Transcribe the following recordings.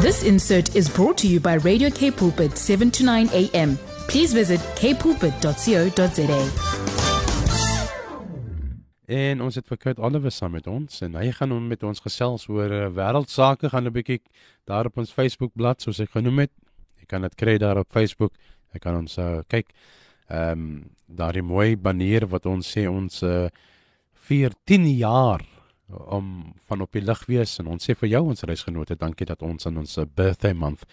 This insert is brought to you by Radio K Pulpit 7 to 9 a.m. Please visit kpulpit.co.za. En ons het vir Kurt Oliver saam met ons en hy gaan hom met ons gesels oor uh, wêreldsake gaan 'n bietjie daar op ons Facebook bladsy soos ek genoem het. Jy kan dit kry daar op Facebook. Jy kan ons uh, kyk. Ehm um, daardie mooi banner wat ons sê ons uh, 14 jaar om van op die lig wees en ons sê vir jou ons reisgenote dankie dat ons in ons birthday month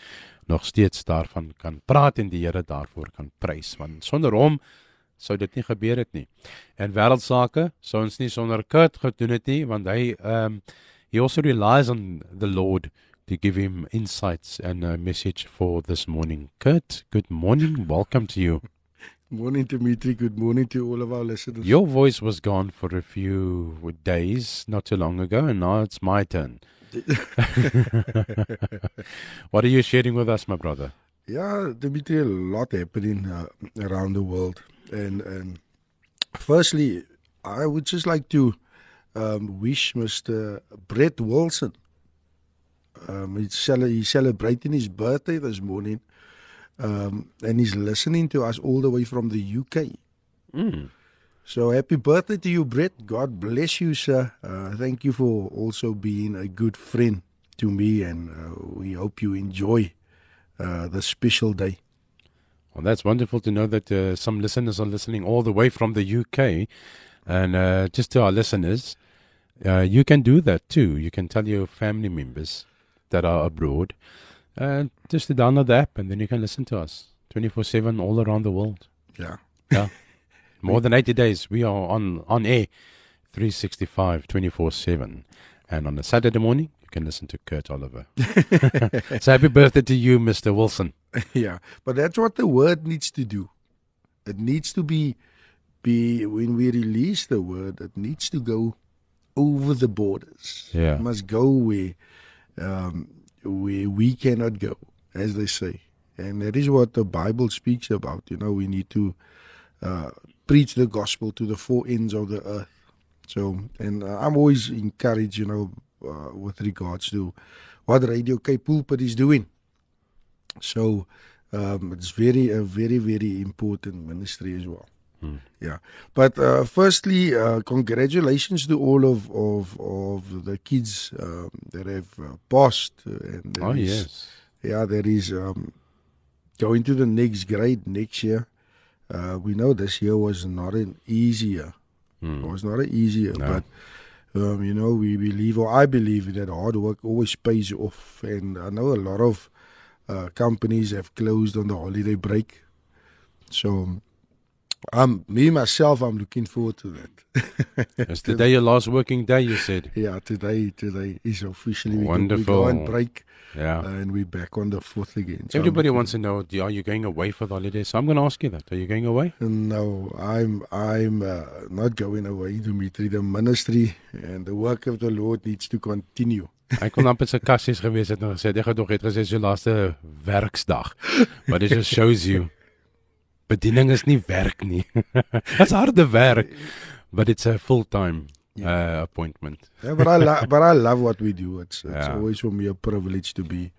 nog steeds daarvan kan praat en die Here daarvoor kan prys want sonder hom sou dit nie gebeur het nie. En wêreldsake sou ons nie sonder Kurt gedoen het nie want hy um he also relies on the Lord to give him insights and a message for this morning. Kurt, good morning. Welcome to you. Good morning, Dimitri. Good morning to all of our listeners. Your voice was gone for a few days not too long ago and now it's my turn. what are you sharing with us, my brother? Yeah, Dimitri, a lot happening uh, around the world. And, and firstly, I would just like to um, wish Mr. Brett Wilson. Um, he's, cele- he's celebrating his birthday this morning. Um, and he's listening to us all the way from the UK. Mm. So happy birthday to you, Brett. God bless you, sir. Uh, thank you for also being a good friend to me, and uh, we hope you enjoy uh, the special day. Well, that's wonderful to know that uh, some listeners are listening all the way from the UK. And uh, just to our listeners, uh, you can do that too. You can tell your family members that are abroad uh, just to download the app and then you can listen to us 24 7 all around the world. Yeah. Yeah. More than 80 days. We are on, on air 365 24 7. And on a Saturday morning, you can listen to Kurt Oliver. so happy birthday to you, Mr. Wilson. yeah, but that's what the word needs to do. It needs to be, be when we release the word, it needs to go over the borders. Yeah. It must go where, um, where we cannot go, as they say. And that is what the Bible speaks about. You know, we need to uh, preach the gospel to the four ends of the earth. So, and uh, I'm always encouraged, you know, uh, with regards to what Radio K Pulpit is doing. So, um, it's very, a very, very important ministry as well. Yeah, but uh, firstly, uh, congratulations to all of of, of the kids um, that have uh, passed. uh, And Oh, is- yes. yeah, there is um, going to the next grade next year. Uh, we know this year was not an easy year. Hmm. It was not an easy year, No. but um, you know, we believe, or I believe, that hard work always pays off. And I know a lot of uh, companies have closed on the holiday break, so um, me myself, I'm looking forward to that. It's today your last working day, you said. yeah, today, today is officially we go- we Wonderful. go on break, Yeah. uh, and we're back on the fourth again. So I'm Everybody wants to know, do- are you going away for the holidays? So I'm going to ask you that. Are you going away? No, I'm I'm uh, not going away, Dimitri. The ministry and the work of the Lord needs to continue. Hy kon amper sy kassies gewees het en gesê ek het nog het gesê sy laaste werksdag. But it just shows you bediening is nie werk nie. Dit's harde werk, but it's a full-time uh, appointment. Yeah, but I lo- but I love what we do. It's it's Yeah. always for me a privilege to be,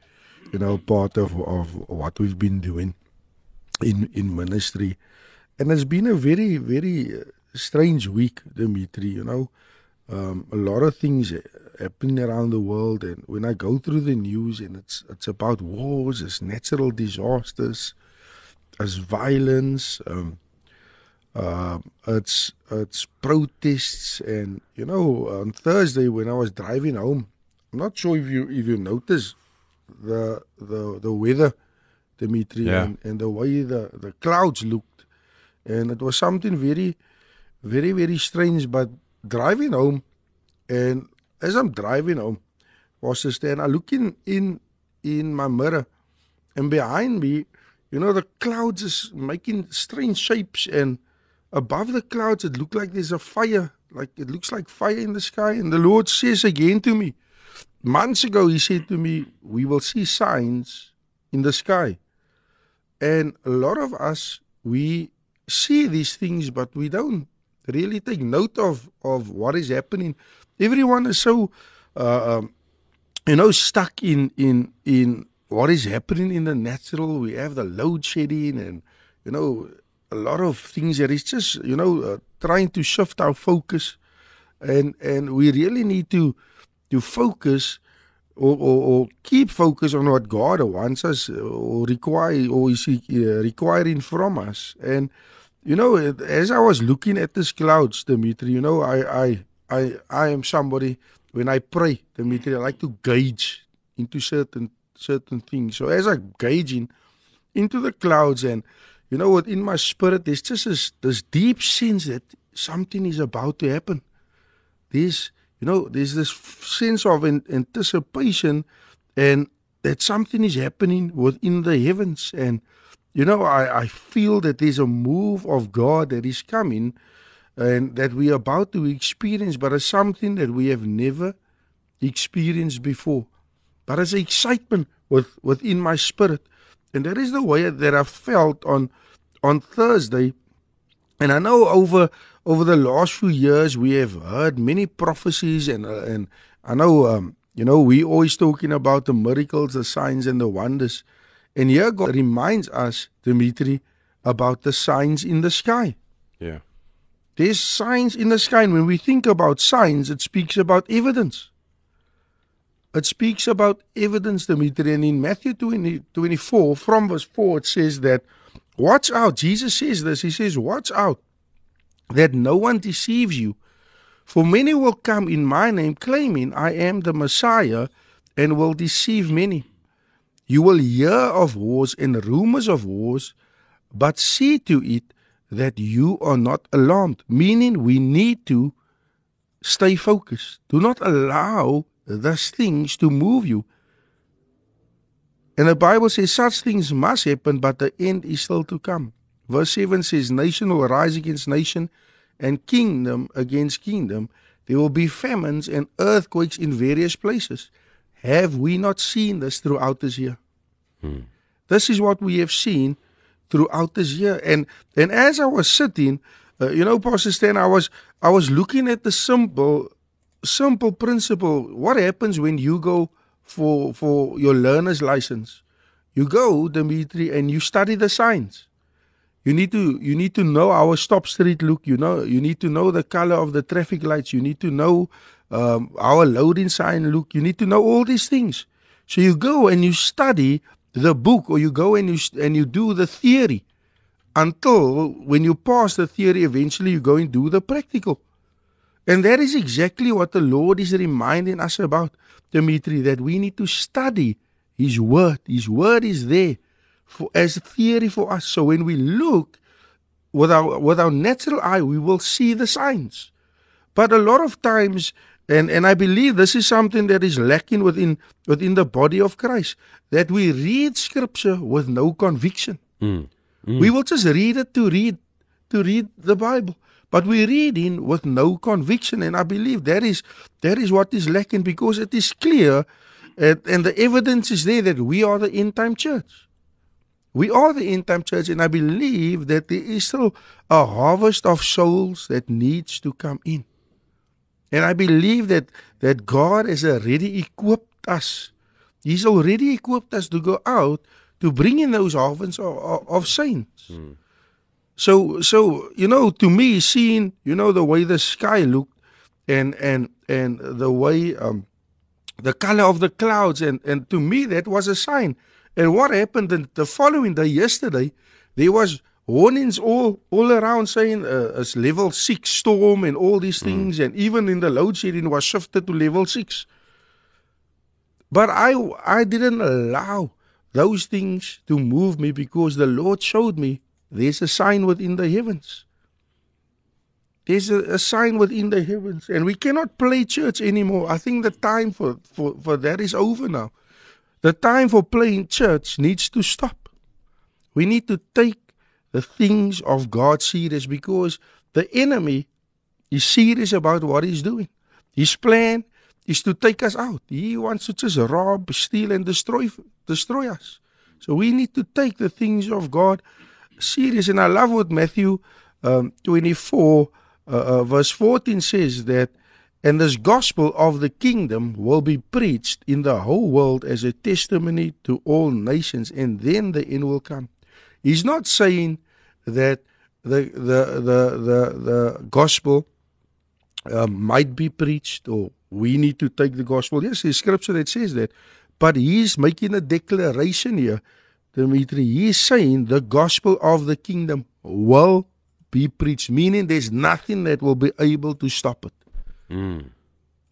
you know, part of of what we've been doing in in ministry, and it's been a very very uh, strange week, Dimitri. You know, um, a lot of things happen around the world, and when I go through the news, and it's it's about wars, it's natural disasters, it's violence. Um, uh, it's it's protests and you know on Thursday when I was driving home, I'm not sure if you if you noticed the the the weather, Dimitri, Yeah. and, and the way the the clouds looked, and it was something very, very very strange. But driving home, and as I'm driving home, was to stand, I looking in in my mirror, and behind me, you know, the clouds is making strange shapes and above the clouds it looked like there's a fire. Like it looks like fire in the sky and the lord says again to me months ago he said to me we will see signs in the sky. And a lot of us we see these things but we don't really take note of of what is happening. Everyone is so uh, um, you know, stuck in in in what is happening in the natural. We have the load shedding and you know a lot of things that is just you know uh, trying to shift our focus, and and we really need to to focus. Or, or, or keep focus on what God wants us or require or is he, uh, requiring from us. And you know, as I was looking at these clouds, Dimitri, you know, I I I I am somebody when I pray, Dimitri, I like to gauge into certain certain things. So as I gauging into the clouds and you know what in my spirit there's just this, this deep sense that something is about to happen. There's you know, there's this sense of anticipation and that something is happening within the heavens and you know I, I feel that there's a move of God that is coming and that we are about to experience, but it's something that we have never experienced before. But it's excitement with, within my spirit. And that is the way that I felt on on Thursday. And I know over over the last few years we have heard many prophecies, and uh, and I know um, you know we always talking about the miracles, the signs, and the wonders. And here God reminds us, Dimitri, about the signs in the sky. Yeah. There's signs in the sky. And when we think about signs, it speaks about evidence. It speaks about evidence, Dimitri. And in Matthew 20, 24, from verse 4, it says that, Watch out. Jesus says this. He says, Watch out that no one deceives you. For many will come in my name, claiming I am the Messiah, and will deceive many. You will hear of wars and rumors of wars, but see to it that you are not alarmed, meaning we need to stay focused. Do not allow those things to move you. And the Bible says such things must happen, but the end is still to come. Verse 7 says, Nation will rise against nation, and kingdom against kingdom. There will be famines and earthquakes in various places. Have we not seen this throughout this year? Hmm. This is what we have seen throughout this year. And and as I was sitting, uh, you know, Pastor Stan, I was I was looking at the simple simple principle. What happens when you go for for your learner's license? You go, Dimitri, and you study the signs. You need to you need to know our stop street look. You know you need to know the color of the traffic lights. You need to know um, our loading sign look. You need to know all these things. So you go and you study the book or you go and you and you do the theory until when you pass the theory eventually you go and do the practical and that is exactly what the lord is reminding us about dimitri that we need to study his word his word is there for as theory for us so when we look with our with our natural eye we will see the signs but a lot of times and and I believe this is something that is lacking within within the body of Christ that we read scripture with no conviction. Mm. Mm. We will just read it to read to read the Bible, but we read in with no conviction, and I believe that is that is what is lacking because it is clear, and, and the evidence is there that we are the end time church. We are the end time church, and I believe that there is still a harvest of souls that needs to come in. And I believe that that God has already equipped us. He's already equipped us to go out to bring in those harvests of, of, of saints. Mm. So so you know to me seeing you know the way the sky looked and and and the way um the color of the clouds and and to me that was a sign. And what happened the following day yesterday there was warnings all all around saying uh, it's level 6 storm and all these hmm. things mm. and even in the load shedding was shifted to level 6 but i i didn't allow those things to move me because the lord showed me there's a sign within the heavens there's a, a sign within the heavens and we cannot play church anymore i think the time for for for that is over now the time for playing church needs to stop we need to take the things of God serious because the enemy is serious about what he's doing. His plan is to take us out. He wants to just rob, steal, and destroy destroy us. So we need to take the things of God serious. And I love what Matthew um, 24, uh, uh, verse 14 says that, And this gospel of the kingdom will be preached in the whole world as a testimony to all nations, and then the end will come. He's not saying that the the the the, the gospel uh, might be preached or we need to take the gospel. Yes, there's scripture that says that, but he's making a declaration here, Dimitri. He's saying the gospel of the kingdom will be preached, meaning there's nothing that will be able to stop it. Mm.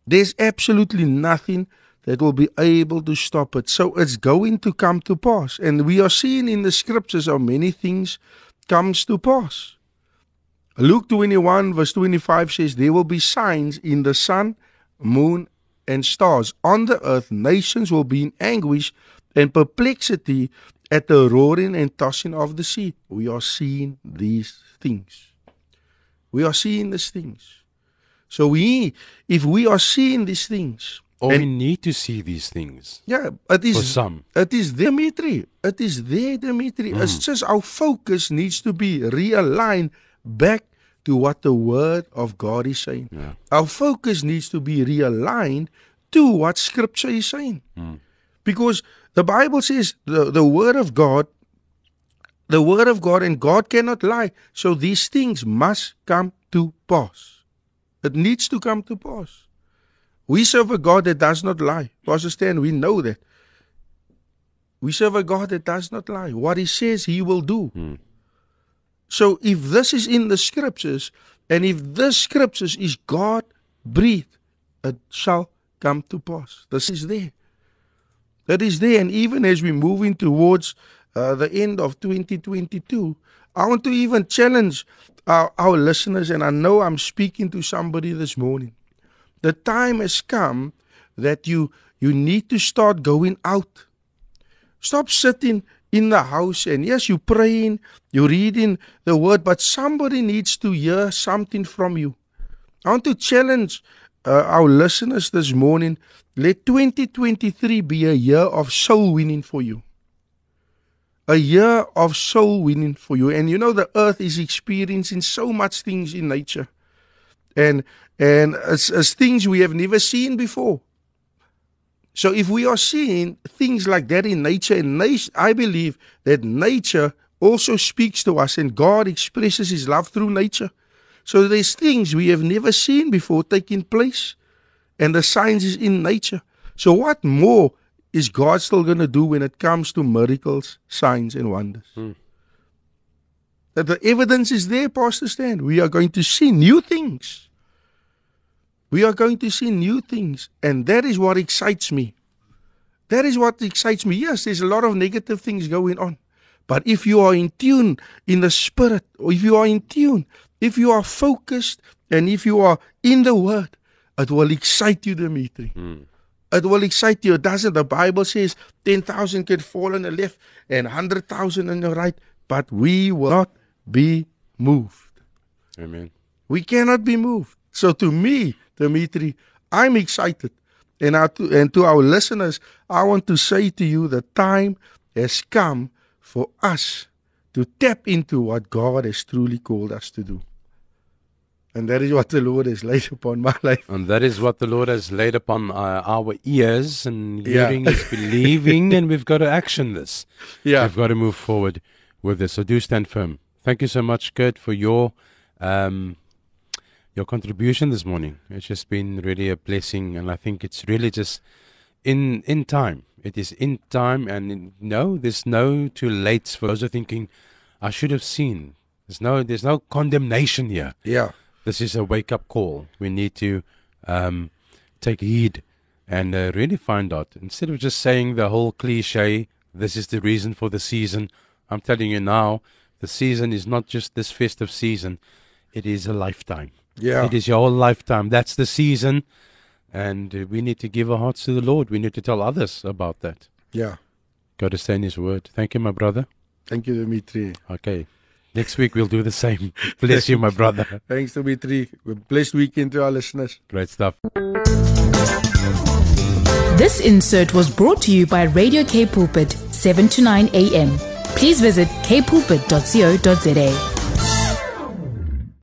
There's absolutely nothing that will be able to stop it. So it's going to come to pass. And we are seeing in the scriptures how many things comes to pass. Luke 21 verse 25 says there will be signs in the sun, moon and stars. On the earth nations will be in anguish and perplexity at the roaring and tossing of the sea. We are seeing these things. We are seeing these things. So we, if we are seeing these things, Or And- we need to see these things yeah, it is for some. It is Dimitri. It is there, Dimitri. Hmm. It's just our focus needs to be realigned back to what the Word of God is saying. Yeah. Our focus needs to be realigned to what Scripture is saying. Hmm. Because the Bible says the, the Word of God, the Word of God, and God cannot lie. So these things must come to pass. It needs to come to pass. We serve a God that does not lie. Pastor Stan, we know that. We serve a God that does not lie. What He says, He will do. Mm. So if this is in the scriptures, and if this scriptures is God breathed, it shall come to pass. This is there. That is there. And even as we're moving towards uh, the end of 2022, I want to even challenge our, our listeners, and I know I'm speaking to somebody this morning. The time has come that you you need to start going out. Stop sitting in the house and yes, you're praying, you're reading the word, but somebody needs to hear something from you. I want to challenge uh, our listeners this morning. Let 2023 be a year of soul winning for you. A year of soul winning for you. And you know, the earth is experiencing so much things in nature. And and as, it's things we have never seen before. So if we are seeing things like that in nature, and nat- I believe that nature also speaks to us, and God expresses His love through nature. So there's things we have never seen before taking place, and the signs is in nature. So what more is God still going to do when it comes to miracles, signs, and wonders? Hmm. That the evidence is there, Pastor Stan. We are going to see new things. We are going to see new things, and that is what excites me. That is what excites me. Yes, there's a lot of negative things going on. But if you are in tune in the spirit, or if you are in tune, if you are focused, and if you are in the word, it will excite you, Dimitri. Hmm. It will excite you. It doesn't. The Bible says 10,000 can fall on the left and 100,000 on the right, but we will not be moved. Amen. We cannot be moved. So to me, Dimitri, I'm excited. And, our, and to our listeners, I want to say to you the time has come for us to tap into what God has truly called us to do. And that is what the Lord has laid upon my life. And that is what the Lord has laid upon uh, our ears, and Yeah. hearing is believing, and we've got to action this. Yeah. We've got to move forward with this. So do stand firm. Thank you so much, Kurt, for your um, your contribution this morning. It's just been really a blessing, and I think it's really just in in time. It is in time, and in, no, there's no too late for those who are thinking, I should have seen. There's no there's no condemnation here. Yeah. This is a wake up call. We need to um, take heed and uh, really find out. Instead of just saying the whole cliche, this is the reason for the season. I'm telling you now, the season is not just this festive season, it is a lifetime. Yeah. It is your whole lifetime. That's the season. And uh, we need to give our hearts to the Lord. We need to tell others about that. Yeah. God to stay in His word. Thank you, my brother. Thank you, Dimitri. Okay. Next week we'll do the same. Bless you, my brother. Thanks, Dimitri. Blessed weekend to our listeners. Great stuff. This insert was brought to you by Radio K Pulpit, 7 to 9 a.m. Please visit kpulpit.co.za.